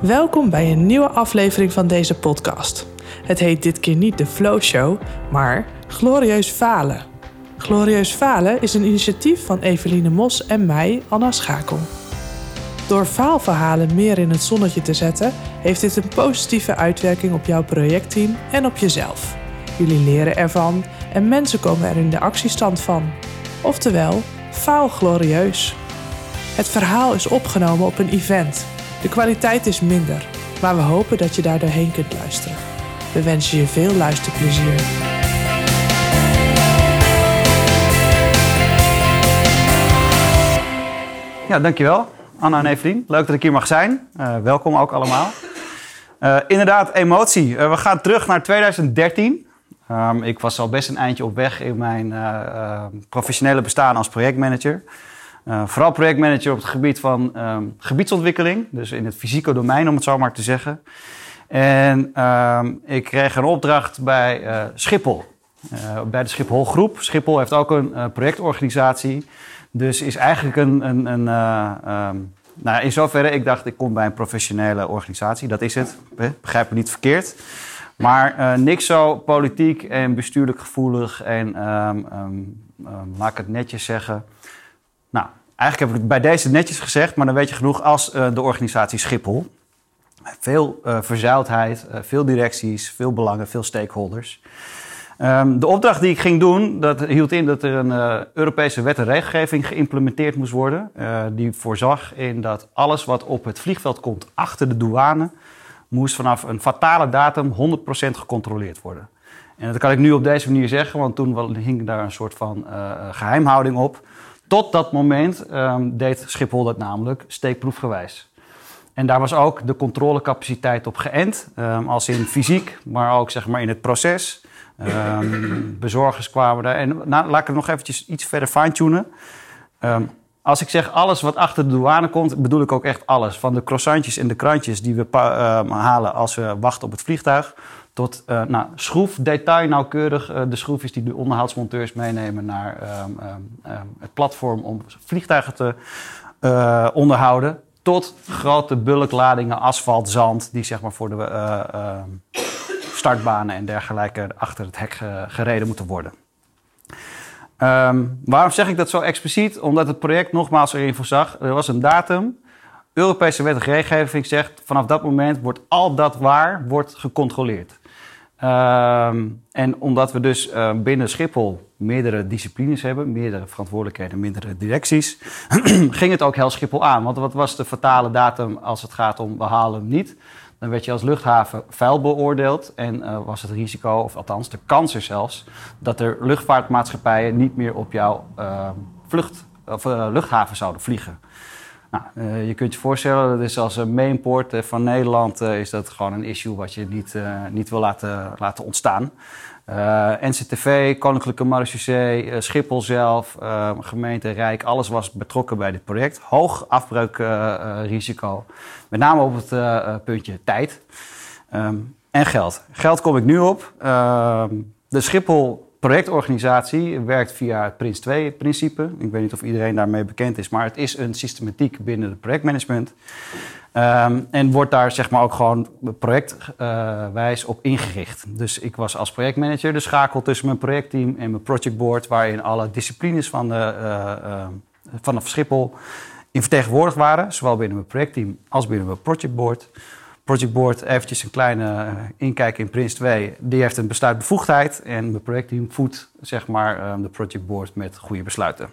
Welkom bij een nieuwe aflevering van deze podcast. Het heet dit keer niet de Flow Show, maar Glorieus Falen. Glorieus Falen is een initiatief van Eveline Mos en mij, Anna Schakel. Door faalverhalen meer in het zonnetje te zetten, heeft dit een positieve uitwerking op jouw projectteam en op jezelf. Jullie leren ervan en mensen komen er in de actiestand van. Oftewel, faal glorieus. Het verhaal is opgenomen op een event. De kwaliteit is minder, maar we hopen dat je daar doorheen kunt luisteren. We wensen je veel luisterplezier. Ja, dankjewel. Anna en Evelien. Leuk dat ik hier mag zijn. Uh, welkom ook allemaal. Uh, inderdaad, emotie. Uh, we gaan terug naar 2013. Um, ik was al best een eindje op weg in mijn professionele bestaan als projectmanager. Vooral projectmanager op het gebied van um, gebiedsontwikkeling. Dus in het fysieke domein, om het zo maar te zeggen. En um, ik kreeg een opdracht bij Schiphol. bij de Schiphol Groep. Schiphol heeft ook een projectorganisatie. Dus is eigenlijk een. een, een um, nou, in zoverre, ik dacht, ik kom bij een professionele organisatie. Dat is het. Begrijp me niet verkeerd. Maar uh, niks zo politiek en bestuurlijk gevoelig en um, laat ik het netjes zeggen. Nou, eigenlijk heb ik bij deze netjes gezegd, maar dan weet je genoeg als uh, de organisatie Schiphol. Veel uh, verzuildheid, veel directies, veel belangen, veel stakeholders. Um, de opdracht die ik ging doen, dat hield in dat er een Europese wet en regelgeving geïmplementeerd moest worden. Die voorzag in dat alles wat op het vliegveld komt achter de douane, moest vanaf een fatale datum 100% gecontroleerd worden. En dat kan ik nu op deze manier zeggen, want toen hing daar een soort van geheimhouding op. Tot dat moment um, deed Schiphol dat namelijk steekproefgewijs. En daar was ook de controlecapaciteit op geënt, um, als in fysiek, maar ook zeg maar in het proces. Um, bezorgers kwamen daar. En nou, laat ik het nog eventjes iets verder fine-tunen. Als ik zeg alles wat achter de douane komt, bedoel ik ook echt alles. Van de croissantjes en de krantjes die we uh, halen als we wachten op het vliegtuig. Tot uh, nou, schroef, detail nauwkeurig. Uh, de schroefjes die de onderhoudsmonteurs meenemen naar het platform om vliegtuigen te eh, onderhouden. Tot grote bulkladingen asfalt, zand, die zeg maar voor de startbanen en dergelijke achter het hek gereden moeten worden. Waarom zeg ik dat zo expliciet? Omdat het project nogmaals erin voorzag. Er was een datum. Europese wet en regelgeving zegt vanaf dat moment wordt al dat waar wordt gecontroleerd. Um, en omdat we dus uh, binnen Schiphol meerdere disciplines hebben, meerdere verantwoordelijkheden, meerdere directies, ging het ook heel Schiphol aan. Want wat was de fatale datum als het gaat om we halen hem niet? dan werd je als luchthaven vuil beoordeeld en uh, was het risico, of althans de kans er zelfs, dat er luchtvaartmaatschappijen niet meer op jouw uh, vlucht, of, uh, luchthaven zouden vliegen. Nou, je kunt je voorstellen, dat is als een mainport van Nederland is dat gewoon een issue wat je niet, niet wil laten, laten ontstaan. NCTV, Koninklijke Marechaussee, Schiphol zelf, gemeente Rijk, alles was betrokken bij dit project. Hoog afbreukrisico, met name op het puntje tijd um, en geld. Geld kom ik nu op. Ehm, de Schiphol projectorganisatie werkt via het Prins 2-principe. Ik weet niet of iedereen daarmee bekend is, maar het is een systematiek binnen het projectmanagement. Um, en wordt daar zeg maar ook gewoon projectwijs op ingericht. Dus ik was als projectmanager de schakel tussen mijn projectteam en mijn projectboard, waarin alle disciplines van, de, uh, uh, vanaf Schiphol in vertegenwoordigd waren, zowel binnen mijn projectteam als binnen mijn projectboard. Projectboard, eventjes een kleine inkijk in Prins 2, die heeft een besluitbevoegdheid en mijn projectteam voedt zeg maar de projectboard met goede besluiten.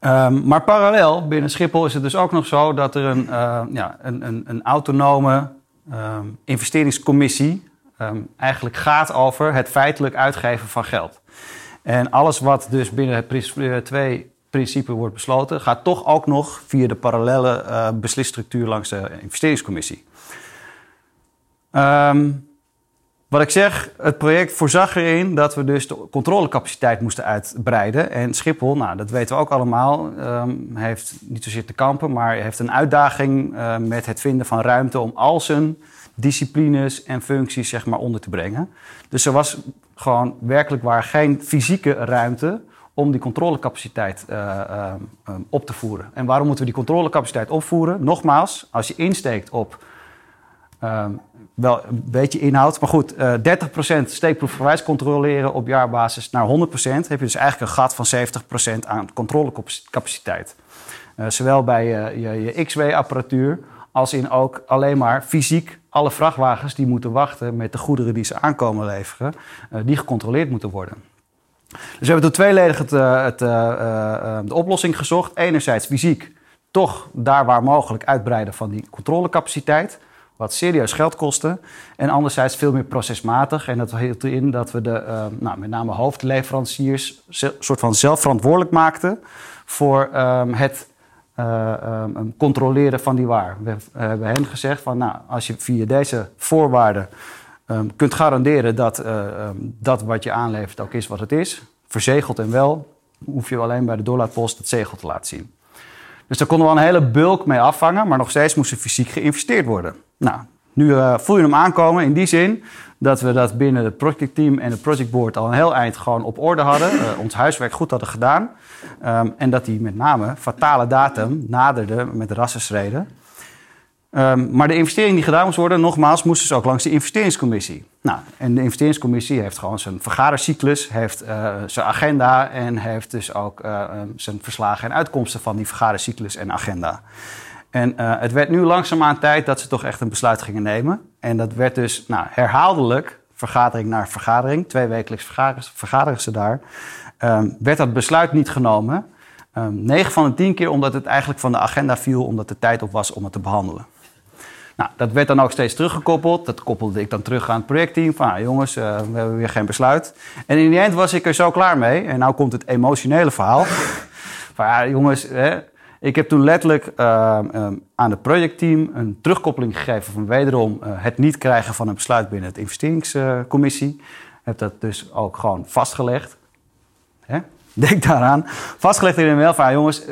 Um, maar parallel binnen Schiphol is het dus ook nog zo dat er een, uh, ja, een, een, een autonome um, investeringscommissie eigenlijk gaat over het feitelijk uitgeven van geld. En alles wat dus binnen PRIS 2 principe wordt besloten, gaat toch ook nog via de parallele uh, beslisstructuur langs de investeringscommissie. Um, wat ik zeg, het project voorzag erin dat we dus de controlecapaciteit moesten uitbreiden. En Schiphol, nou, dat weten we ook allemaal, um, heeft niet zozeer te kampen, maar heeft een uitdaging uh, met het vinden van ruimte om al zijn disciplines en functies zeg maar, onder te brengen. Dus er was gewoon werkelijk waar geen fysieke ruimte om die controlecapaciteit uh, uh, op te voeren. En waarom moeten we die controlecapaciteit opvoeren? Nogmaals, als je insteekt op um, wel een beetje inhoud, maar goed, uh, 30% steekproefverwijs controleren op jaarbasis naar 100%, heb je dus eigenlijk een gat van 70% aan controlecapaciteit. zowel bij je, je X-ray-apparatuur als in ook alleen maar fysiek alle vrachtwagens die moeten wachten met de goederen die ze aankomen leveren, die gecontroleerd moeten worden. Dus we hebben toen tweeledig het, uh, het, uh, de oplossing gezocht. Enerzijds fysiek, toch daar waar mogelijk uitbreiden van die controlecapaciteit. Wat serieus geld kostte. En anderzijds veel meer procesmatig. En dat hield in dat we de nou, met name hoofdleveranciers soort van zelfverantwoordelijk maakten voor um, het um, controleren van die waar. We hebben hen gezegd van nou, als je via deze voorwaarden um, kunt garanderen dat uh, um, dat wat je aanlevert ook is wat het is. Verzegeld en wel, hoef je alleen bij de doorlaatpost het zegel te laten zien. Dus daar konden we een hele bulk mee afvangen, maar nog steeds moest er fysiek geïnvesteerd worden. Nou, nu uh, voel je hem aankomen in die zin dat we dat binnen het projectteam en het projectboard al een heel eind gewoon op orde hadden. Uh, ons huiswerk goed hadden gedaan. Um, en dat die met name fatale datum naderde met rassenschreden. Um, maar de investering die gedaan moest worden, nogmaals, moest dus ook langs de investeringscommissie. Nou, en de investeringscommissie heeft gewoon zijn vergadercyclus, heeft uh, zijn agenda en heeft dus ook uh, zijn verslagen en uitkomsten van die vergadercyclus en agenda. En uh, het werd nu langzaamaan tijd dat ze toch echt een besluit gingen nemen. En dat werd dus nou, herhaaldelijk, vergadering naar vergadering, twee wekelijks vergaderen, ze daar, um, werd dat besluit niet genomen. Um, 9 van de 10 keer omdat het eigenlijk van de agenda viel, omdat de tijd op was om het te behandelen. Nou, dat werd dan ook steeds teruggekoppeld. Dat koppelde ik dan terug aan het projectteam. Van, ah, jongens, uh, we hebben weer geen besluit. En in die eind was ik er zo klaar mee. En nu komt het emotionele verhaal. van, ja, jongens, hè, ik heb toen letterlijk uh, um, aan het projectteam een terugkoppeling gegeven van wederom uh, het niet krijgen van een besluit binnen het investeringscommissie. heb dat dus ook gewoon vastgelegd. Hè? Denk daaraan. Vastgelegd in een mail van, ja, jongens,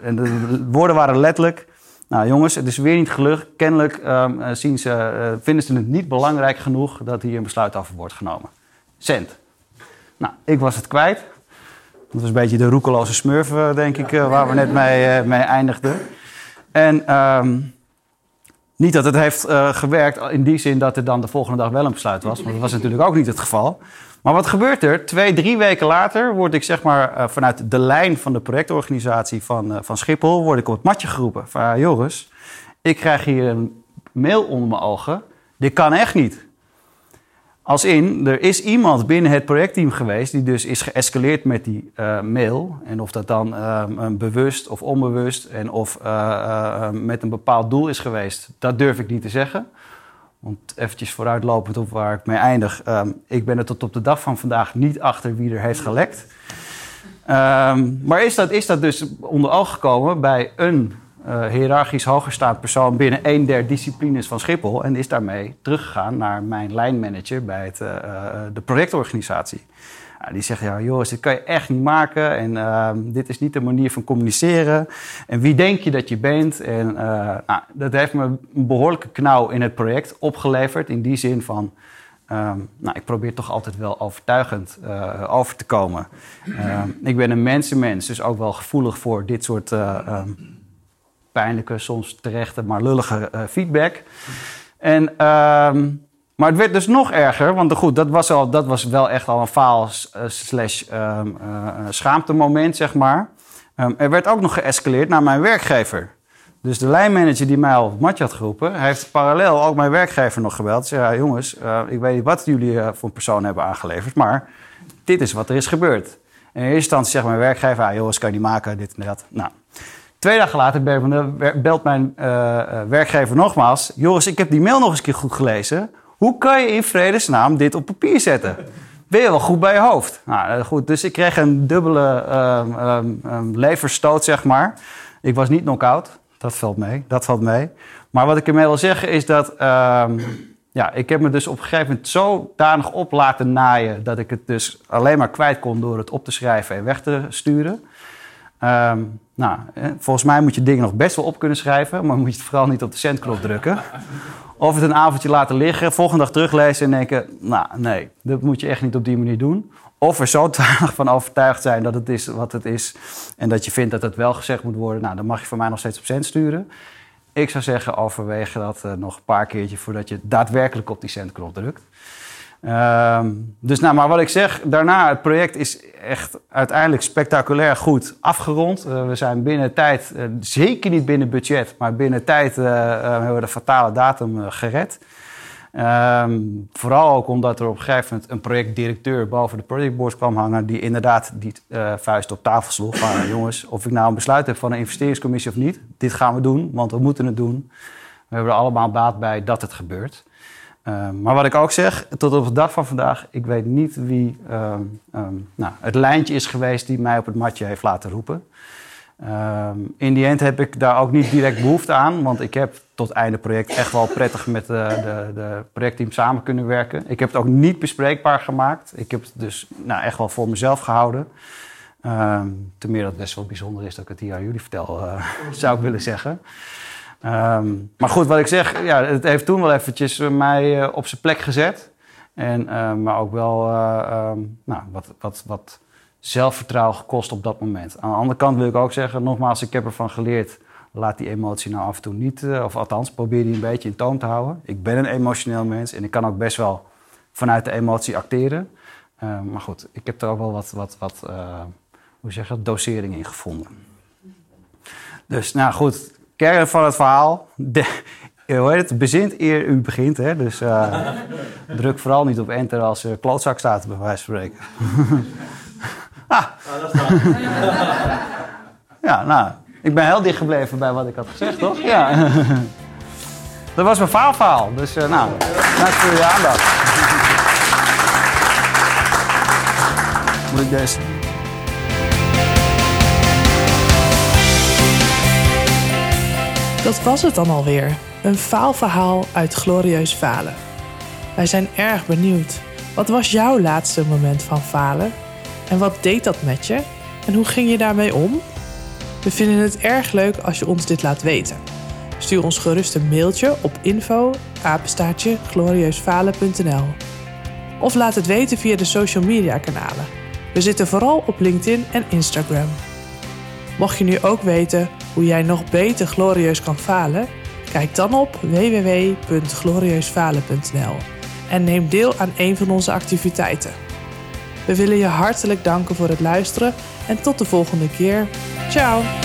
en de woorden waren letterlijk... Nou jongens, het is weer niet gelukt. Kennelijk zien ze, uh, vinden ze het niet belangrijk genoeg dat hier een besluit over wordt genomen. Cent. Nou, ik was het kwijt. Dat was een beetje de roekeloze smurf, uh, denk ik, waar we net mee, mee eindigden. En um, niet dat het heeft gewerkt in die zin dat er dan de volgende dag wel een besluit was. Maar dat was natuurlijk ook niet het geval. Maar wat gebeurt er? Twee, drie weken later word ik zeg maar uh, vanuit de lijn van de projectorganisatie van, uh, van Schiphol... word ik op het matje geroepen. Van, Joris, ik krijg hier een mail onder mijn ogen. Dit kan echt niet. Als in, er is iemand binnen het projectteam geweest... die dus is geëscaleerd met die mail. En of dat dan bewust of onbewust... en of met een bepaald doel is geweest... dat durf ik niet te zeggen... Want eventjes vooruitlopend op waar ik mee eindig. Um, ik ben er tot op de dag van vandaag niet achter wie er heeft gelekt. Um, maar is dat, is dat dus onder oog gekomen bij een uh, hiërarchisch hogerstaand persoon binnen een der disciplines van Schiphol. En is daarmee teruggegaan naar mijn lijnmanager bij het, uh, de projectorganisatie. Ja, die zeggen, ja, Joris, dit kan je echt niet maken. En uh, dit is niet de manier van communiceren. En wie denk je dat je bent? En uh, nou, dat heeft me een behoorlijke knauw in het project opgeleverd. In die zin van, um, nou, ik probeer toch altijd wel overtuigend uh, over te komen. Ehm, ik ben een mensenmens, dus ook wel gevoelig voor dit soort pijnlijke, soms terechte, maar lullige feedback. En... Maar het werd dus nog erger, want goed, dat was, al, dat was wel echt al een faal slash um, uh, schaamtemoment, zeg maar. Um, er werd ook nog geëscaleerd naar mijn werkgever. Dus de lijnmanager die mij al op matje had geroepen, heeft parallel ook mijn werkgever nog gebeld. Zei, ja, jongens, ik weet niet wat jullie voor een persoon hebben aangeleverd, maar dit is wat er is gebeurd. En in eerste instantie zegt mijn werkgever, ah, jongens, kan je niet maken, dit en dat. Nou, Twee dagen later belt mijn uh, werkgever nogmaals. Joris, ik heb die mail nog eens een keer goed gelezen. Hoe kan je in vredesnaam dit op papier zetten? Ben je wel goed bij je hoofd? Nou, goed, dus ik kreeg een dubbele um, um, um, leverstoot, zeg maar. Ik was niet knock-out. Dat valt mee. Dat valt mee. Maar wat ik ermee wil zeggen is dat... ja, ik heb me dus op een gegeven moment zodanig op laten naaien... dat ik het dus alleen maar kwijt kon door het op te schrijven en weg te sturen. Nou, volgens mij moet je dingen nog best wel op kunnen schrijven... maar moet je het vooral niet op de centknop drukken. Of het een avondje laten liggen, volgende dag teruglezen en denken: Nou, nee, dat moet je echt niet op die manier doen. of er zo van overtuigd zijn dat het is wat het is en dat je vindt dat het wel gezegd moet worden, nou, dan mag je voor mij nog steeds op cent sturen. Ik zou zeggen, overweeg dat uh, nog een paar keertje voordat je daadwerkelijk op die centknop drukt. Ehm, dus nou, maar wat ik zeg, daarna, het project is echt uiteindelijk spectaculair goed afgerond. Uh, we zijn binnen tijd, uh, zeker niet binnen budget, maar binnen tijd hebben we de fatale datum gered. Um, vooral ook omdat er op een gegeven moment een projectdirecteur boven de projectboard kwam hangen, die inderdaad die vuist op tafel sloeg. Van, jongens, of ik nou een besluit heb van een investeringscommissie of niet, dit gaan we doen, want we moeten het doen. We hebben er allemaal baat bij dat het gebeurt. Um, maar wat ik ook zeg, tot op de dag van vandaag, ik weet niet wie um, nou, het lijntje is geweest die mij op het matje heeft laten roepen. In die end heb ik daar ook niet direct behoefte aan, want ik heb tot einde project echt wel prettig met de, de, de, projectteam samen kunnen werken. Ik heb het ook niet bespreekbaar gemaakt. Ik heb het dus nou, echt wel voor mezelf gehouden. Ten meer dat het best wel bijzonder is dat ik het hier aan jullie vertel, uh, zou ik willen zeggen. Um, maar goed, wat ik zeg, ja, het heeft toen wel eventjes mij uh, op zijn plek gezet. En, uh, maar ook wel nou, wat, wat, wat zelfvertrouwen gekost op dat moment. Aan de andere kant wil ik ook zeggen, nogmaals, ik heb ervan geleerd. Laat die emotie nou af en toe niet, of althans, probeer die een beetje in toom te houden. Ik ben een emotioneel mens en ik kan ook best wel vanuit de emotie acteren. Uh, maar goed, ik heb er ook wel wat, wat, wat hoe zeg je, dosering in gevonden. Dus nou goed, kern van het verhaal. De, hoe heet het? Bezint eer u begint. Hè? Dus druk vooral niet op enter als er klootzak staat, bij wijze van spreken. Ah. ja, nou, ik ben heel dicht gebleven bij wat ik had gezegd, toch? Ja. Dat was mijn faalverhaal. Dus uh, nou, dank voor je aandacht. Moet ik deze... Dat was het dan alweer. Een faalverhaal uit glorieus falen. Wij zijn erg benieuwd. Wat was jouw laatste moment van falen? En wat deed dat met je? En hoe ging je daarmee om? We vinden het erg leuk als je ons dit laat weten. Stuur ons gerust een mailtje op info glorieusfalen.nl Of laat het weten via de social media kanalen. We zitten vooral op LinkedIn en Instagram. Mocht je nu ook weten hoe jij nog beter glorieus kan falen, kijk dan op www.glorieusfalen.nl en neem deel aan een van onze activiteiten. We willen je hartelijk danken voor het luisteren en tot de volgende keer. Ciao!